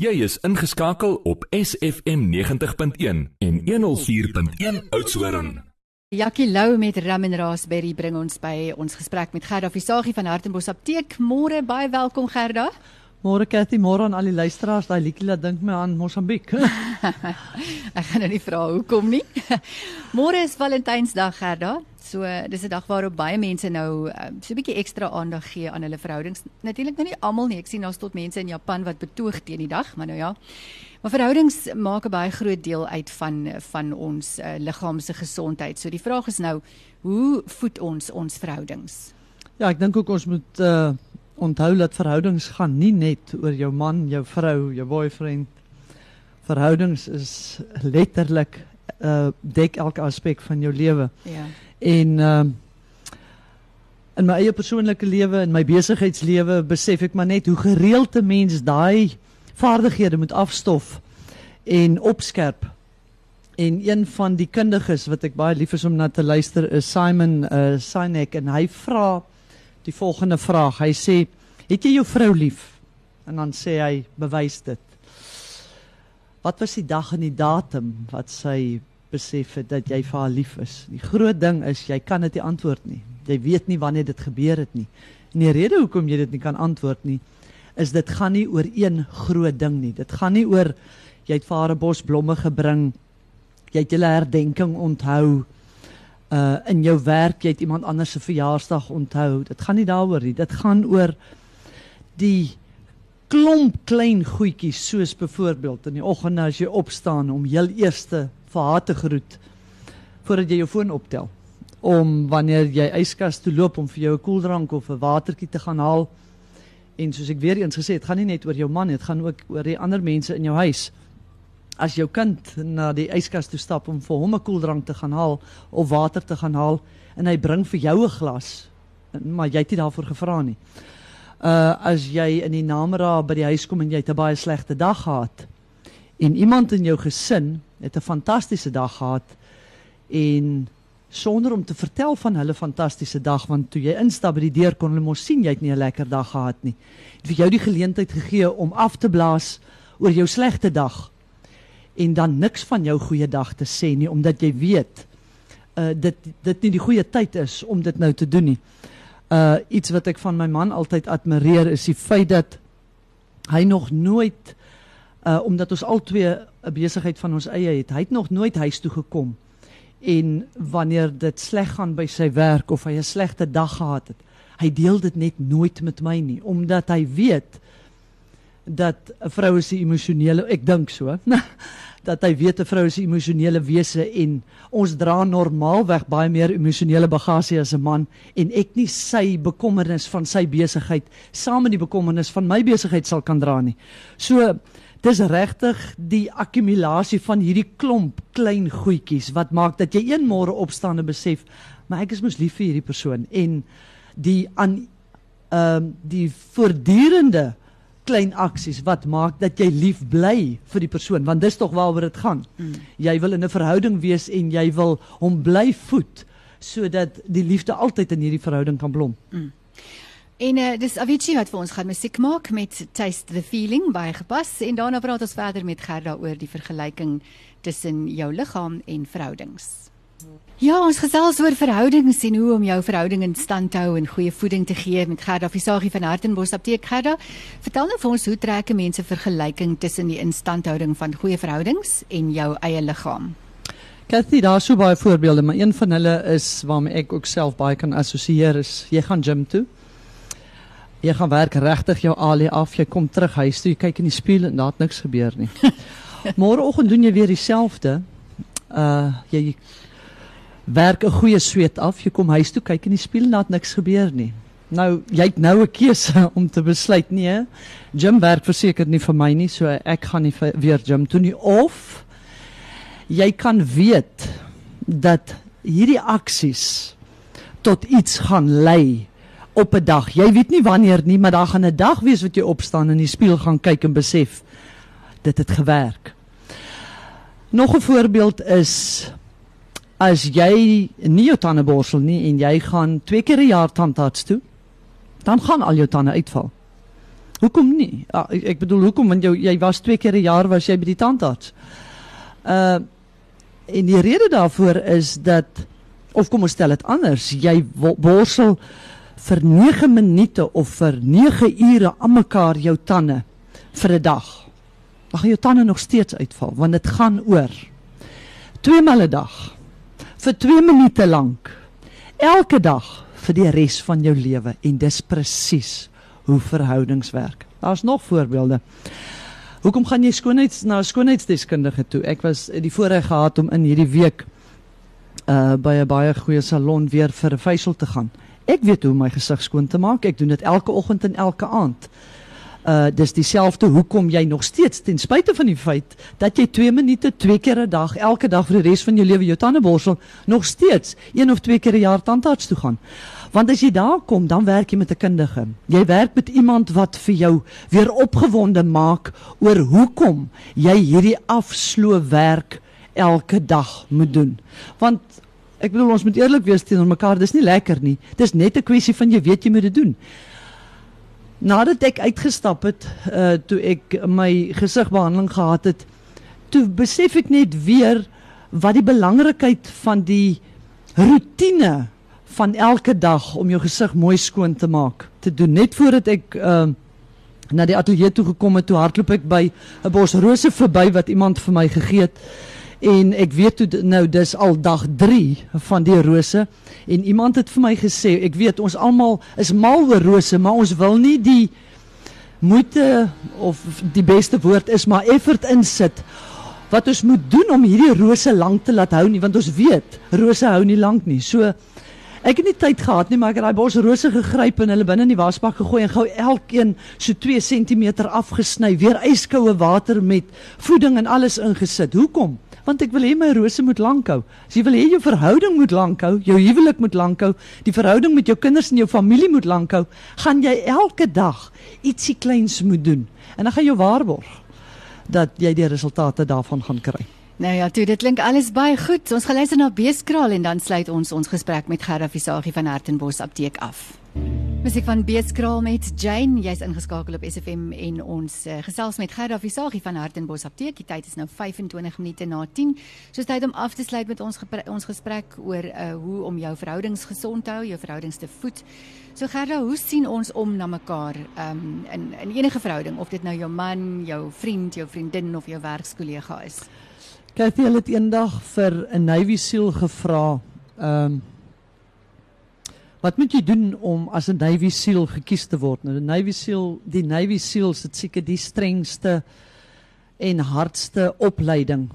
Jy is ingeskakel op SFM 90.1 en 104.1 Oudtshoorn. Jackie Lou met Rum and Raspberry bring ons by ons gesprek met Gerda Visagie van Hartenbos Apteek. Môre baie welkom Gerda. Môre Cathy, môre aan al die luisteraars. Daai liedjie laat dink my aan Mosambiek. Ek gaan nou nie vra hoekom nie. Môre is Valentynsdag Gerda. So dis 'n dag waarop baie mense nou um, so 'n bietjie ekstra aandag gee aan hulle verhoudings. Natuurlik nou nie almal nie. Ek sien daar's tot mense in Japan wat betoog teen die dag, maar nou ja. Maar verhoudings maak 'n baie groot deel uit van van ons uh, liggaamse gesondheid. So die vraag is nou, hoe voed ons ons verhoudings? Ja, ek dink ook ons moet uh onthou dat verhoudings gaan nie net oor jou man, jou vrou, jou boyfriend. Verhoudings is letterlik uh dek elke aspek van jou lewe. Ja. En ehm uh, in my eie persoonlike lewe en my besigheidslewe besef ek maar net hoe gereeld 'n mens daai vaardighede moet afstof en opskerp. En een van die kundiges wat ek baie lief is om na te luister is Simon uh Sinek en hy vra die volgende vraag. Hy sê: "Het jy jou vrou lief?" En dan sê hy: "Bewys dit." Wat was die dag en die datum wat sy besef het dat jy vir haar lief is. Die groot ding is jy kan dit nie antwoord nie. Jy weet nie wanneer dit gebeur het nie. En die rede hoekom jy dit nie kan antwoord nie is dit gaan nie oor een groot ding nie. Dit gaan nie oor jy het vir haar 'n bos blomme gebring. Jy het julle herdenking onthou. Uh in jou werk jy het iemand anders se verjaarsdag onthou. Dit gaan nie daaroor nie. Dit gaan oor die klomp klein goedjies soos byvoorbeeld in die oggend as jy opstaan om heel eerste vir haar te groet voordat jy jou foon optel om wanneer jy yskas toe loop om vir jou 'n koeldrank of 'n watertjie te gaan haal en soos ek weer eens gesê het gaan nie net oor jou man dit gaan ook oor die ander mense in jou huis as jou kind na die yskas toe stap om vir hom 'n koeldrank te gaan haal of water te gaan haal en hy bring vir jou 'n glas maar jy het nie daarvoor gevra nie uh as jy in die namiddag by die huis kom en jy het 'n baie slegte dag gehad en iemand in jou gesin het 'n fantastiese dag gehad en sonder om te vertel van hulle fantastiese dag want toe jy instap by die deur kon hulle mos sien jy het nie 'n lekker dag gehad nie. Het vir jou die geleentheid gegee om af te blaas oor jou slegte dag en dan niks van jou goeie dag te sê nie omdat jy weet uh dit dit nie die goeie tyd is om dit nou te doen nie. Uh iets wat ek van my man altyd admireer is die feit dat hy nog nooit uh omdat ons albei 'n besigheid van ons eie het. Hy het nog nooit huis toe gekom en wanneer dit sleg gaan by sy werk of hy 'n slegte dag gehad het, hy deel dit net nooit met my nie omdat hy weet dat 'n vrou is 'n emosionele, ek dink so, dat hy weet 'n vrou is 'n emosionele wese en ons dra normaalweg baie meer emosionele bagasie as 'n man en ek nie sy bekommernis van sy besigheid saam met die bekommernis van my besigheid sal kan dra nie. So dis regtig die akkumulasie van hierdie klomp klein goedjies wat maak dat jy een môre opstaan en besef, maar ek is mos lief vir hierdie persoon en die aan ehm um, die voortdurende klein aksies wat maak dat jy lief bly vir die persoon want dis tog waaroor dit gaan. Mm. Jy wil in 'n verhouding wees en jy wil hom bly voed sodat die liefde altyd in hierdie verhouding kan blom. Mm. En uh, dis Avicii wat vir ons gaan musiek maak met Taste the Feeling baie gepas en daarna praat ons verder met Gerda oor die vergelyking tussen jou liggaam en verhoudings. Ja, ons gesels oor verhoudings en hoe om jou verhouding in stand te hou en goeie voeding te gee met Gerda Visagie van Hartenbos Apteek Gerda. Vertel nou vir ons hoe trek mense vergelyking tussen die instandhouding van goeie verhoudings en jou eie liggaam? Kathy, daar sou baie voorbeelde, maar een van hulle is waarmee ek ook self baie kan assosieer is jy gaan gym toe. Jy gaan werk regtig jou alie af. Jy kom terug huis toe, jy kyk in die spieël en daar het niks gebeur nie. Môreoggend doen jy weer dieselfde. Uh jy werk 'n goeie sweet af. Jy kom huis toe, kyk in die spieël en daar het niks gebeur nie. Nou, jy het nou 'n keuse om te besluit nee. Gym werk verseker nie vir my nie, so ek gaan nie weer gym toe nie of jy kan weet dat hierdie aksies tot iets gaan lei op 'n dag. Jy weet nie wanneer nie, maar daar gaan 'n dag wees wat jy opstaan en in die spieël gaan kyk en besef dit het gewerk. Nog 'n voorbeeld is as jy nie jou tande borsel nie en jy gaan twee keer 'n jaar tandarts toe, dan gaan al jou tande uitval. Hoekom nie? Ja, ek, bedoel hoekom want jou jy was twee keer 'n jaar was jy by die tandarts. Uh en die rede daarvoor is dat of kom ons stel dit anders, jy borsel vir 9 minute of vir 9 ure aan mekaar jou tande vir 'n dag. Gaan jou tande nog steeds uitval want dit gaan oor. Twee maal 'n dag vir 2 minute lank. Elke dag vir die res van jou lewe en dis presies hoe verhoudings werk. Daar's nog voorbeelde. Hoekom gaan jy skoonheids na 'n skoonheidsdeskundige toe? Ek was die voorreg gehad om in hierdie week uh by 'n baie goeie salon weer vir 'n facial te gaan. Ek weet hoe om my gesig skoon te maak. Ek doen dit elke oggend en elke aand. Uh dis dieselfde hoekom jy nog steeds ten spyte van die feit dat jy 2 minute twee keer 'n dag elke dag vir die res van jou lewe jou tande borsel, nog steeds een of twee keer 'n jaar tandarts toe gaan. Want as jy daar kom, dan werk jy met 'n kundige. Jy werk met iemand wat vir jou weer opgewonde maak oor hoekom jy hierdie afsloe werk elke dag moet doen. Want ek bedoel ons moet eerlik wees teenoor mekaar, dis nie lekker nie. Dis net 'n kwessie van jy weet jy moet dit doen. Nadat ek uitgestap het, uh toe ek my gesigbehandeling gehad het, toe besef ek net weer wat die belangrikheid van die rotine van elke dag om jou gesig mooi skoon te maak te doen. Net voordat ek uh na die ateljee toe gekom het, toe hardloop ek by 'n bos rose verby wat iemand vir my gegee het. En ek weet toe nou dis al dag 3 van die rose en iemand het vir my gesê, ek weet ons almal is mal oor rose, maar ons wil nie die moeite of die beste woord is maar effort insit wat ons moet doen om hierdie rose lank te laat hou nie want ons weet rose hou nie lank nie. So ek het nie tyd gehad nie, maar ek het daai bos rose gegryp en hulle binne in die wasbak gegooi en gou elkeen so 2 cm afgesny, weer yskoue water met voeding en alles ingesit. Hoekom? Want ek wil hê my rose moet lank hou. As jy wil hê jou verhouding moet lank hou, jou huwelik moet lank hou, die verhouding met jou kinders en jou familie moet lank hou, gaan jy elke dag ietsie kleins moet doen. En dan gaan jy waarborg dat jy die resultate daarvan gaan kry. Nou ja, toe dit klink alles baie goed. Ons gaan luister na Beeskraal en dan sluit ons ons gesprek met Gerda Visagie van Hartenbos Apteek af. Musiek van Beeskraal met Jane, jy's ingeskakel op SFM en ons uh, gesels met Gerda Visagie van Hartenbos Apteek. Die tyd is nou 25 minute na 10. So tyd om af te sluit met ons ons gesprek oor uh, hoe om jou verhoudings gesond te hou, jou verhoudings te voed. So Gerda, hoe sien ons om na mekaar um, in in enige verhouding of dit nou jou man, jou vriend, jou vriendin of jou werkskollega is? Kathy het eendag vir 'n Navy SEAL gevra, ehm um, wat moet jy doen om as 'n Navy SEAL gekies te word? Nou die Navy SEAL, die Navy SEALs het seker die strengste en hardste opleiding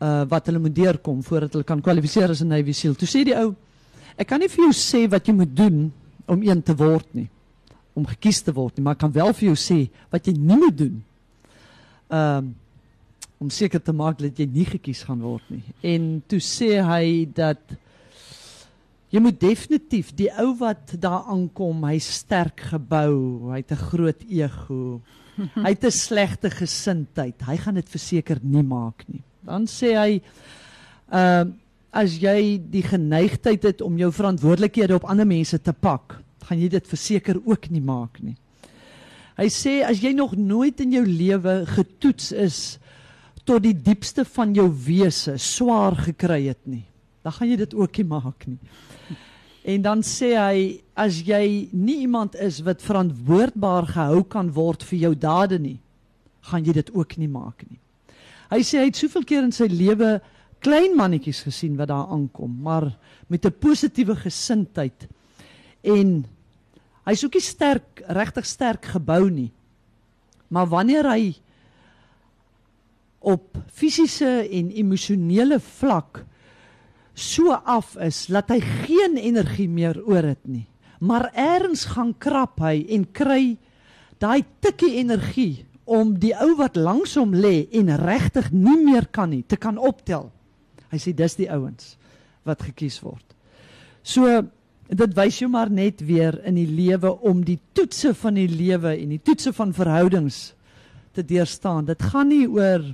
uh wat hulle moet deurkom voordat hulle kan kwalifiseer as 'n Navy SEAL. Toe sê die ou, ek kan nie vir jou sê wat jy moet doen om een te word nie, om gekies te word nie, maar ek kan wel vir jou sê wat jy nie moet doen. Um, om seker te maak dat jy nie gekies gaan word nie. En toe sê hy dat jy moet definitief die ou wat daar aankom, hy sterk gebou, hy het 'n groot ego. Hy het 'n slegte gesindheid. Hy gaan dit verseker nie maak nie. Dan sê hy ehm uh, as jy die geneigtheid het om jou verantwoordelikhede op ander mense te pak, gaan jy dit verseker ook nie maak nie. Hy sê as jy nog nooit in jou lewe getoets is tot die diepste van jou wese swaar gekry het nie, dan gaan jy dit ook nie maak nie. En dan sê hy as jy nie iemand is wat verantwoordbaar gehou kan word vir jou dade nie, gaan jy dit ook nie maak nie. Hy sê hy het soveel keer in sy lewe klein mannetjies gesien wat daar aankom, maar met 'n positiewe gesindheid en hy's ook nie sterk, regtig sterk gebou nie. Maar wanneer hy op fisiese en emosionele vlak so af is dat hy geen energie meer oor het nie. Maar eers gaan krap hy en kry daai tikkie energie om die ou wat langs hom lê en regtig nie meer kan nie te kan optel. Hy sê dis die ouens wat gekies word. So dit wys jou maar net weer in die lewe om die toetse van die lewe en die toetse van verhoudings te deurstaan. Dit gaan nie oor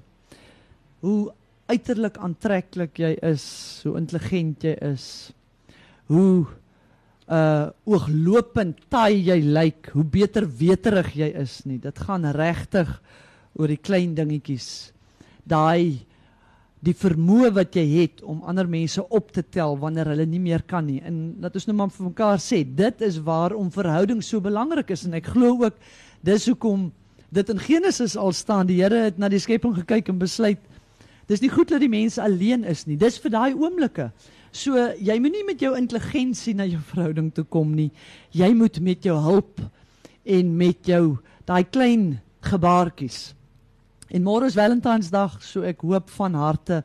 hoe uiterlik aantreklik jy is, hoe intelligent jy is, hoe uh ooglopend taai jy lyk, hoe beter weterig jy is nie. Dit gaan regtig oor die klein dingetjies. Daai die vermoë wat jy het om ander mense op te tel wanneer hulle nie meer kan nie. En dat ons nou maar vir mekaar sê, dit is waarom verhouding so belangrik is en ek glo ook dis hoekom dit in Genesis al staan. Die Here het na die skepping gekyk en besluit dis nie goed dat die mens alleen is nie. Dis vir daai oomblikke. So jy moenie met jou intelligensie na jou verhouding toe kom nie. Jy moet met jou hulp en met jou daai klein gebaartjies. En môre is Valentynsdag, so ek hoop van harte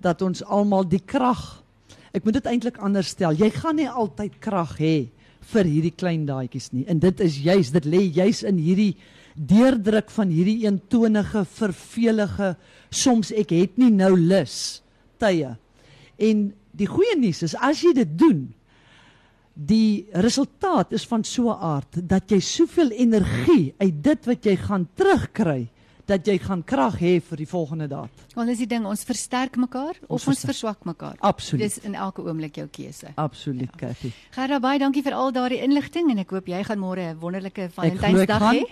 dat ons almal die krag Ek moet dit eintlik anders stel. Jy gaan nie altyd krag hê vir hierdie klein daadjies nie. En dit is juis, dit lê juis in hierdie deurdruk van hierdie eentonige, vervelige soms ek het nie nou lus tye. En die goeie nuus is as jy dit doen, die resultaat is van so 'n aard dat jy soveel energie uit dit wat jy gaan terugkry dat jy gaan krag hê vir die volgende daad. Want dis die ding, ons versterk mekaar of ons, ons verswak mekaar. Absoluut. Dis in elke oomblik jou keuse. Absoluut, ja. Kathy. Gerda baie dankie vir al daardie inligting en ek hoop jy gaan môre 'n wonderlike Valentynsdag hê.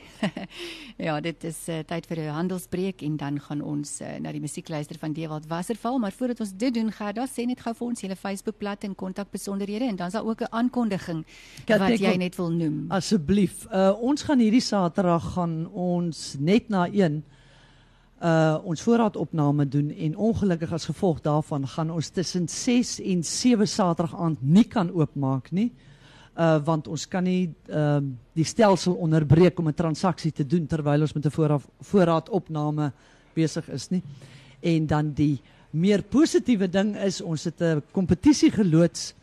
ja, dit is uh, tyd vir 'n handelsbreek en dan gaan ons uh, na die musiek luister van Dewald Wasserval, maar voordat ons dit doen, Gerda, sê net gou vir ons julle Facebookblad en kontakbesonderhede en dan is daar ook 'n aankondiging Kat, wat jy net wil noem. Asseblief, uh, ons gaan hierdie Saterdag gaan ons net na 1 uh ons voorraadopname doen en ongelukkig as gevolg daarvan gaan ons tussen 6 en 7 Saterdag aand nie kan oopmaak nie. Uh want ons kan nie ehm uh, die stelsel onderbreek om 'n transaksie te doen terwyl ons met 'n voorraad voorraadopname besig is nie. En dan die meer positiewe ding is ons het 'n kompetisie geloods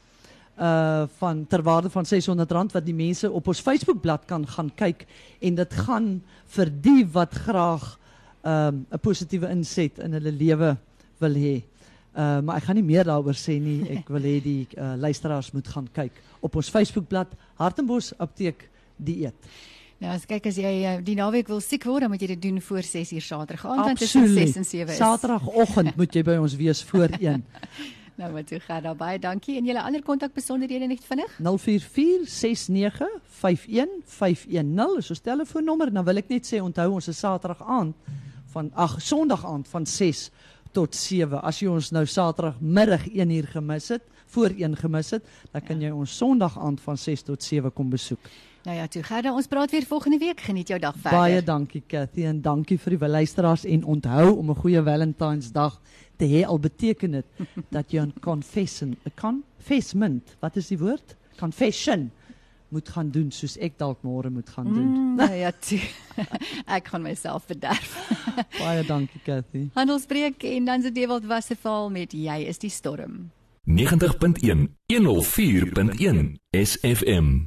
uh van ter waarde van R600 wat die mense op ons Facebookblad kan gaan kyk en dit gaan vir die wat graag um, 'n positiewe inset in hulle lewe wil hê. Uh, maar ek gaan nie meer daaroor sê nie. Ek wil hê die uh, luisteraars moet gaan kyk op ons Facebookblad Hartenbos Apteek Dieet. Nou as kyk as jy uh, die naweek wil siek word, dan moet jy dit doen voor 6uur Saterdag aand tussen 6 en 7 is. Saterdagoggend moet jy by ons wees voor 1. nou maar toe gaan daar baie dankie en julle ander kontak besonderhede net vinnig. 0446951510 is ons telefoonnommer. Nou wil ek net sê onthou ons is Saterdag aand van ag Sondag aand van 6 tot 7. As jy ons nou Saterdag middag 1 uur gemis het, voor 1 gemis het, dan kan ja. jy ons Sondag aand van 6 tot 7 kom besoek. Nou ja, toe Gerda, ons praat weer volgende week. Geniet jou dag verder. Baie dankie Cathy en dankie vir die luisteraars en onthou om 'n goeie Valentynsdag te hê al beteken dit dat jy 'n confession, 'n confessment, wat is die woord? Confession moet gaan doen soos ek dalk môre moet gaan doen. Mm, nou ja, toe. ek gaan myself verderf. Baie dankie Cathy. Handelsbreek en dan se Dewald Wasserval met jy is die storm. 90.1 104.1 SFM